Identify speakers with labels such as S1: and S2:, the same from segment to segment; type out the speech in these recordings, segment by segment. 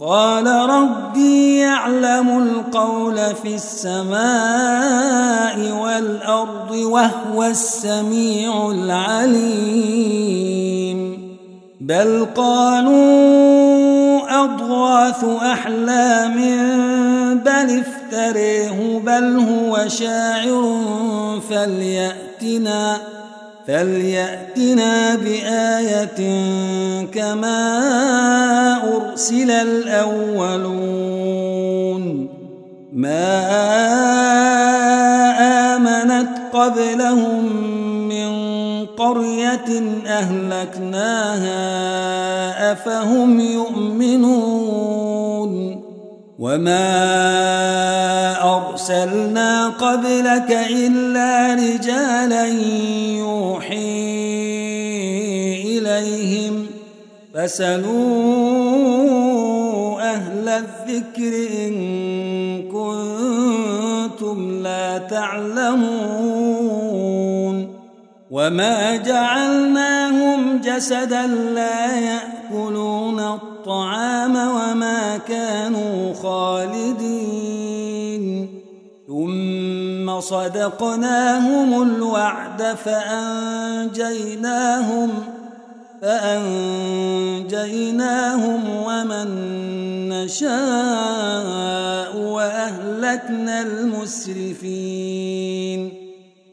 S1: قال ربي يعلم القول في السماء والأرض وهو السميع العليم. بل قالوا أضغاث أحلام بل افتريه بل هو شاعر فليأتنا. فليأتنا بآية كما أرسل الأولون ما آمنت قبلهم من قرية أهلكناها أفهم يؤمنون وما أرسلنا قبلك إلا رجالا يوحي إليهم فسلوا أهل الذكر إن كنتم لا تعلمون وما جعلناهم جسدا لا يأكلون الطعام وما كانوا خالدين. ثم صدقناهم الوعد فأنجيناهم فأنجيناهم ومن نشاء وأهلكنا المسرفين.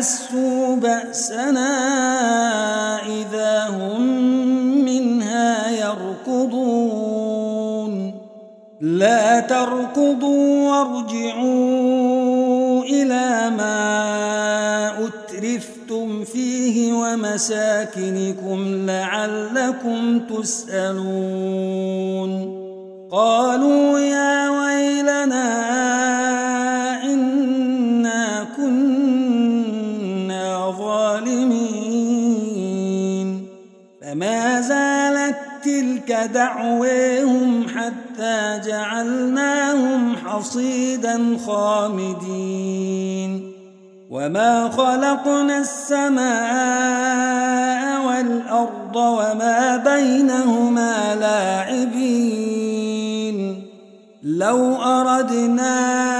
S1: أحسوا بأسنا إذا هم منها يركضون لا تركضوا وارجعوا إلى ما أترفتم فيه ومساكنكم لعلكم تسألون قالوا يا ويلنا ظالمين فما زالت تلك دعويهم حتى جعلناهم حصيدا خامدين. وما خلقنا السماء والأرض وما بينهما لاعبين. لو أردنا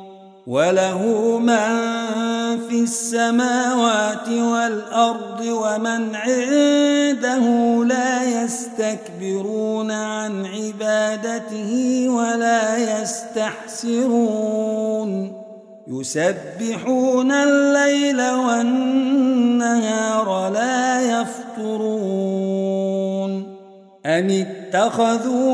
S1: وله من في السماوات والأرض ومن عنده لا يستكبرون عن عبادته ولا يستحسرون. يسبحون الليل والنهار لا يفطرون. أم اتخذوا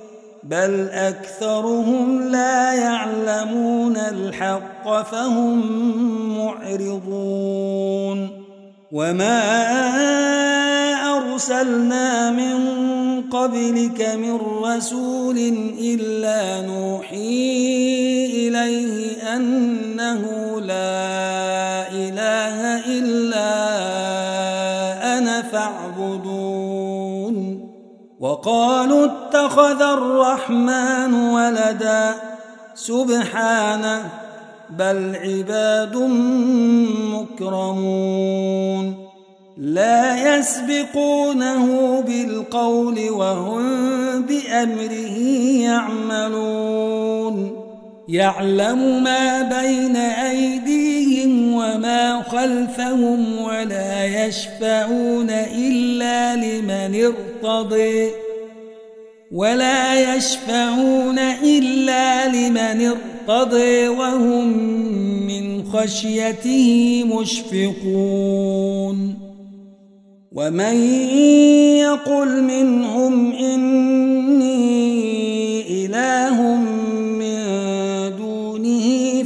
S1: بل أكثرهم لا يعلمون الحق فهم معرضون وما أرسلنا من قبلك من رسول إلا نوحي إليه أنه لا إله إلا وقالوا اتخذ الرحمن ولدا سبحانه بل عباد مكرمون لا يسبقونه بالقول وهم بأمره يعملون. يعلم ما بين أيديهم وما خلفهم ولا يشفعون إلا لمن ارتضي ولا يشفعون إلا لمن ارتضي وهم من خشيته مشفقون ومن يقل منهم إني إله من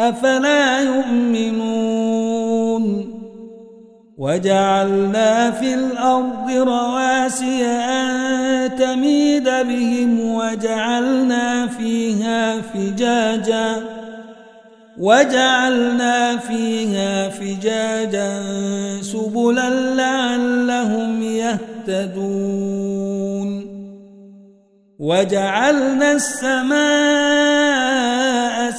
S1: أفلا يؤمنون وجعلنا في الأرض رواسي أن تميد بهم وجعلنا فيها فجاجا وجعلنا فيها فجاجا سبلا لعلهم يهتدون وجعلنا السماء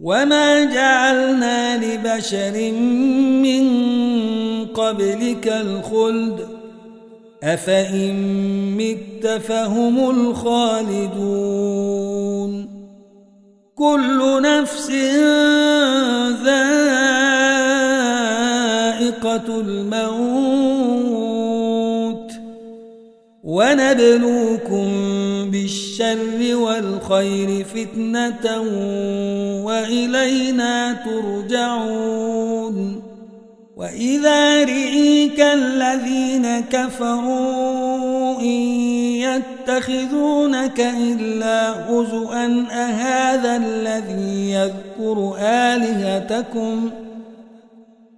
S1: وما جعلنا لبشر من قبلك الخلد أفإن مت فهم الخالدون كل نفس ذائقة الموت ونبلوكم بالشر والخير فتنة وإلينا ترجعون وإذا رئيك الذين كفروا إن يتخذونك إلا هزؤا أهذا الذي يذكر آلهتكم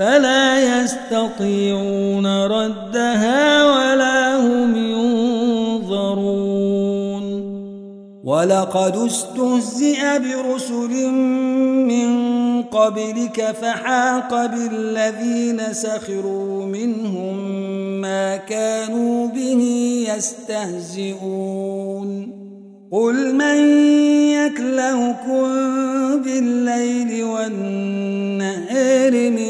S1: فلا يستطيعون ردها ولا هم ينظرون. ولقد استهزئ برسل من قبلك فحاق بالذين سخروا منهم ما كانوا به يستهزئون. قل من يكلهكم بالليل والنهار من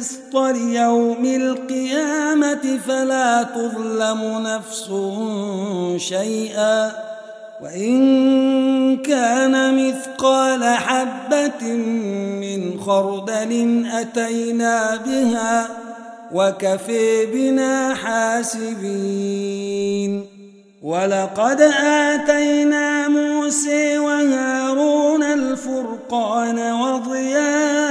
S1: القسط ليوم القيامة فلا تظلم نفس شيئا وإن كان مثقال حبة من خردل أتينا بها وكفي بنا حاسبين ولقد آتينا موسى وهارون الفرقان وضياء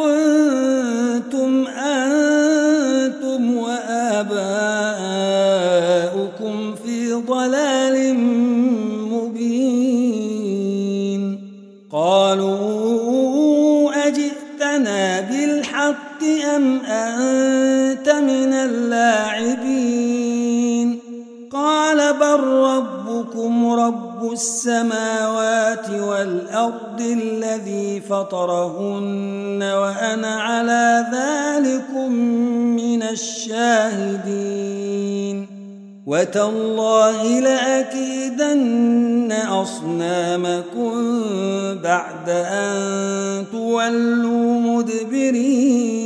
S1: كنتم أنتم وآباؤكم في ضلال مبين. قالوا أجئتنا بالحق أم أنت من اللاعبين؟ قال بل ربكم رب السماوات والأرض الذي فطرهن وأنا على ذلكم من الشاهدين. وتالله لأكيدن أصنامكم بعد أن تولوا مدبرين.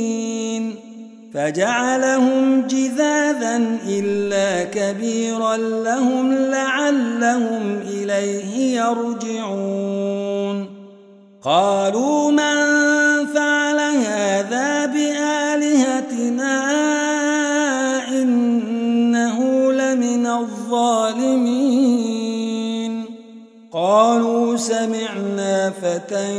S1: فجعلهم جذاذا إلا كبيرا لهم لعلهم إليه يرجعون. قالوا من فعل هذا بآلهتنا إنه لمن الظالمين؟ قالوا سمعنا فتى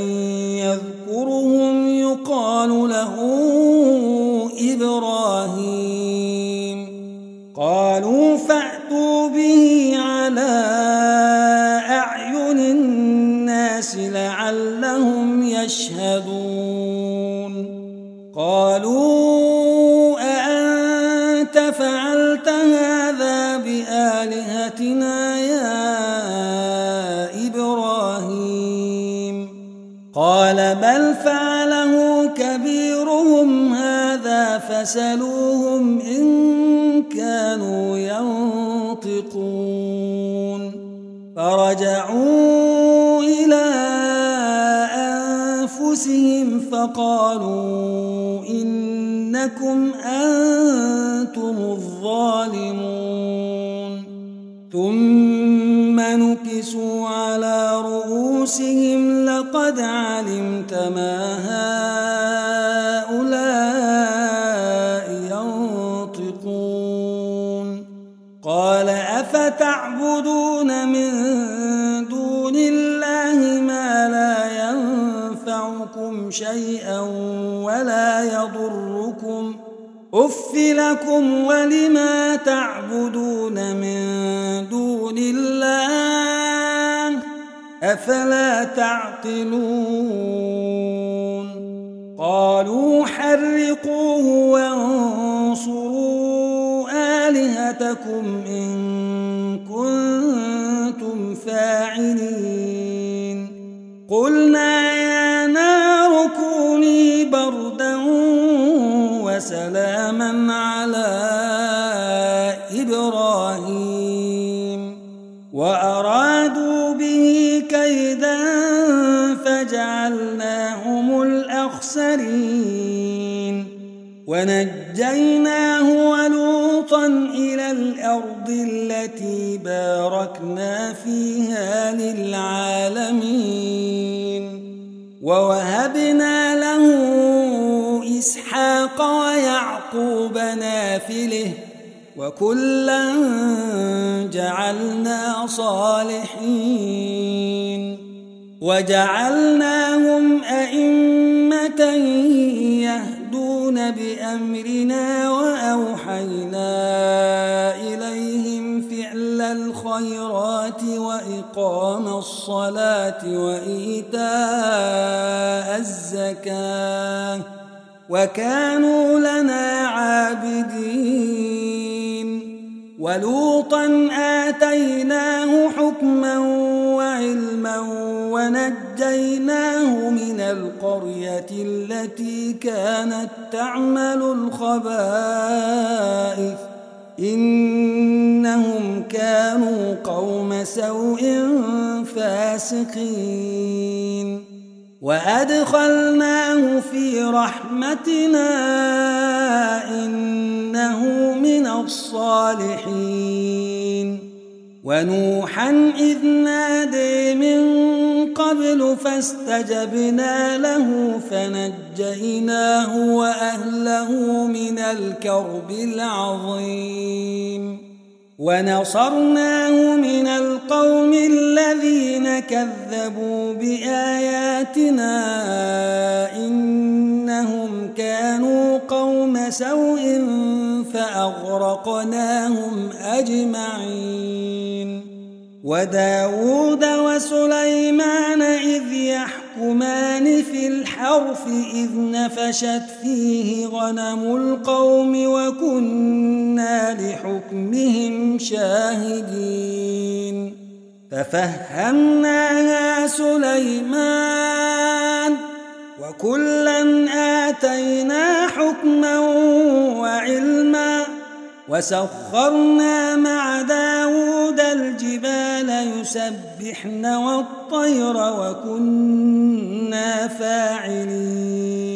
S1: ينطقون. فرجعوا إلى أنفسهم فقالوا إنكم أنتم الظالمون. ثم نكسوا على رؤوسهم لقد علمت ما لكم ولما تعبدون من دون الله أفلا تعقلون؟ قالوا حرقوه إسحاق ويعقوب نافله وكلا جعلنا صالحين وجعلناهم أئمة يهدون بأمرنا وأوحينا إليهم فعل الخيرات وإقام الصلاة وإيتاء الزكاة وكانوا لنا عابدين. ولوطا آتيناه حكما وعلما ونجيناه من القرية التي كانت تعمل الخبائث. إنهم كانوا قوم سوء فاسقين. وأدخلناه في رحمتنا إنه من الصالحين. ونوحا إذ نادي من قبل فاستجبنا له فنجيناه وأهله من الكرب العظيم. ونصرناه من القوم الذين كذبوا بآياتنا إنهم كانوا قوم سوء فأغرقناهم أجمعين. وداود وسليمان إذ يحكمان في الحرف إذ نفشت فيه غنم القوم وكنا لحكمهم شاهدين. ففهمناها سليمان وكلا آتينا حكما وعلما وسخرنا مع داود الجبال يسبحن والطير وكنا فاعلين.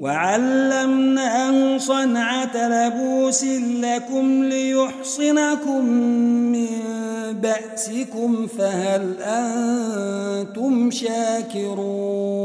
S1: وعلمناه صنعة لبوس لكم ليحصنكم من بأسكم فهل أنتم شاكرون؟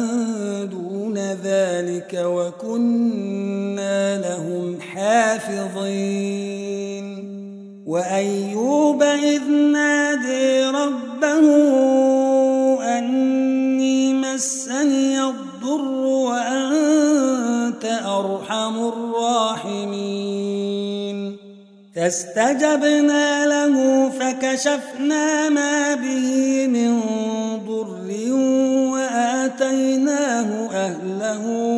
S1: ذلك وكنا لهم حافظين. وأيوب إذ نادي ربه أني مسني الضر وأنت أرحم الراحمين. فاستجبنا له فكشفنا ما به من ضر وآتيناه أهله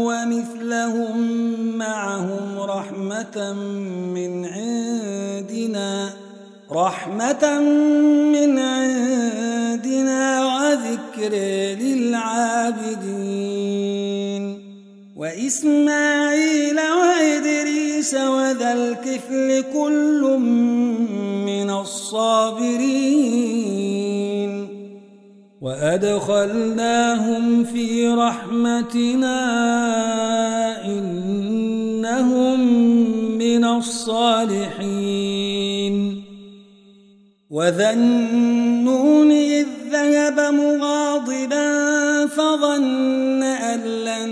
S1: من عندنا رحمة من عندنا وذكر للعابدين. وإسماعيل وإدريس وذا الكفل كل من الصابرين. وأدخلناهم في رحمتنا إنهم من الصالحين. وذا النون إذ ذهب مغاضبا فظن أن لن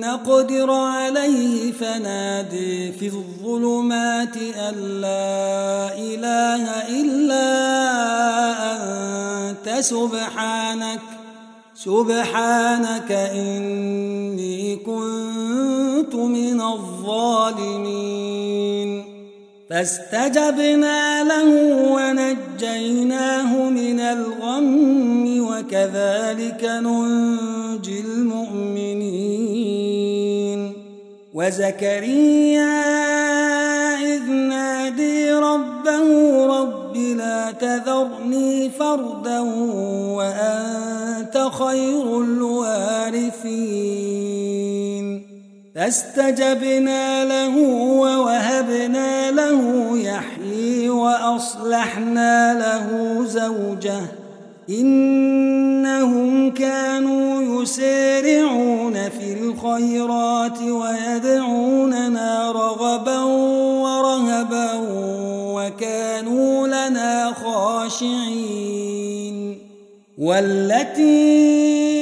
S1: نقدر عليه فنادي في الظلمات أن لا إله إلا أنت سبحانك سبحانك إني كنت من الظالمين. فاستجبنا له ونجيناه من الغم وكذلك ننجي المؤمنين. وزكريا إذ نادي ربه رب لا تذرني فردا وأنت خير الوارثين. فاستجبنا له ووهبنا له يحيي وأصلحنا له زوجه. إنهم كانوا يسارعون في الخيرات ويدعوننا رغبا ورهبا وكانوا لنا خاشعين. والتي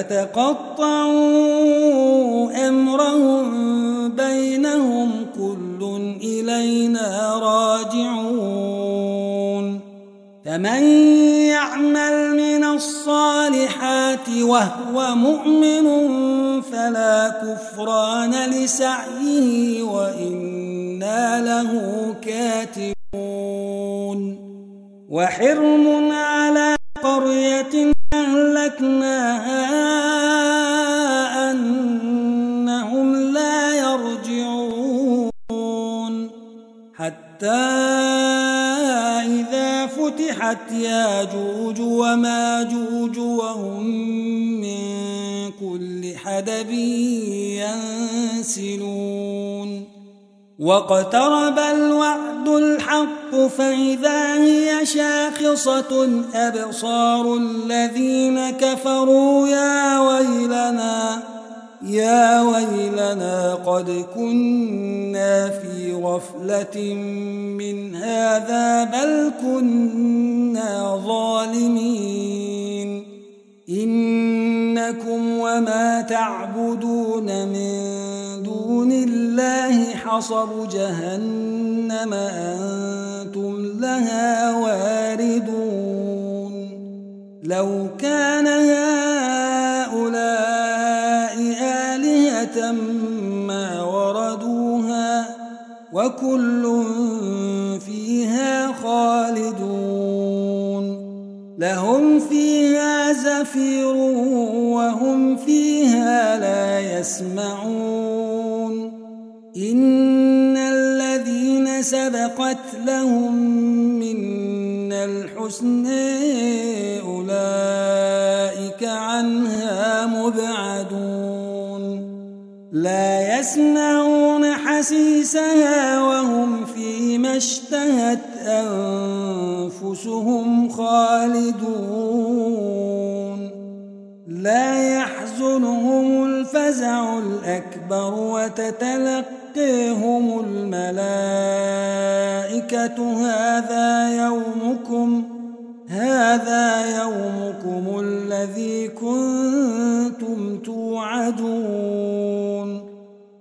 S1: وتقطعوا أمرهم بينهم كل إلينا راجعون. فمن يعمل من الصالحات وهو مؤمن فلا كفران لسعيه وإنا له كاتبون. وحرم على قرية إذا فتحت ياجوج وماجوج وهم من كل حدب ينسلون واقترب الوعد الحق فإذا هي شاخصة أبصار الذين كفروا يا ويلنا يا ويلنا قد كنا في غفلة من هذا بل كنا ظالمين. إنكم وما تعبدون من دون الله حصب جهنم أنتم لها واردون. لو كان وكل فيها خالدون. لهم فيها زفير وهم فيها لا يسمعون. إن الذين سبقت لهم من الحسن أولئك عنها مبعدون لا يسمعون حسيسها وهم فيما اشتهت أنفسهم خالدون. لا يحزنهم الفزع الأكبر وتتلقيهم الملائكة. هذا يومكم هذا يومكم الذي كنتم توعدون.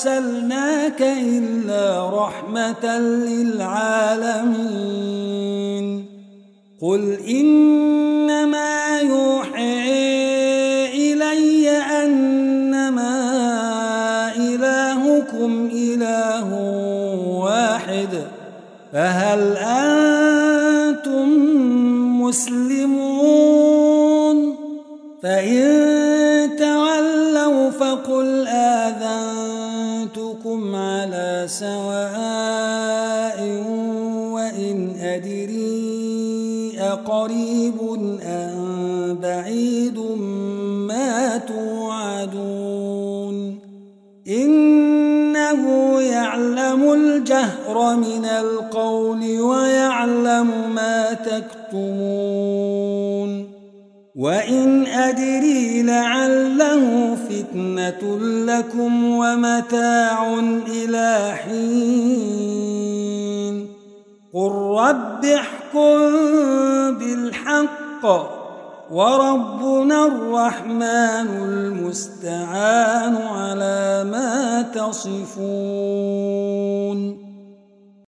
S1: أرسلناك إلا رحمة للعالمين. قل إنما يوحي إلي أنما إلهكم إله واحد فهل أنتم مسلمون؟ فإن تولوا فقل على سواء وإن أدري أقريب أم بعيد ما توعدون إنه يعلم الجهر من القول ويعلم ما تكتمون وإن أدري لعله فتنة لكم ومتاع إلى حين. قل رب احكم بالحق وربنا الرحمن المستعان على ما تصفون.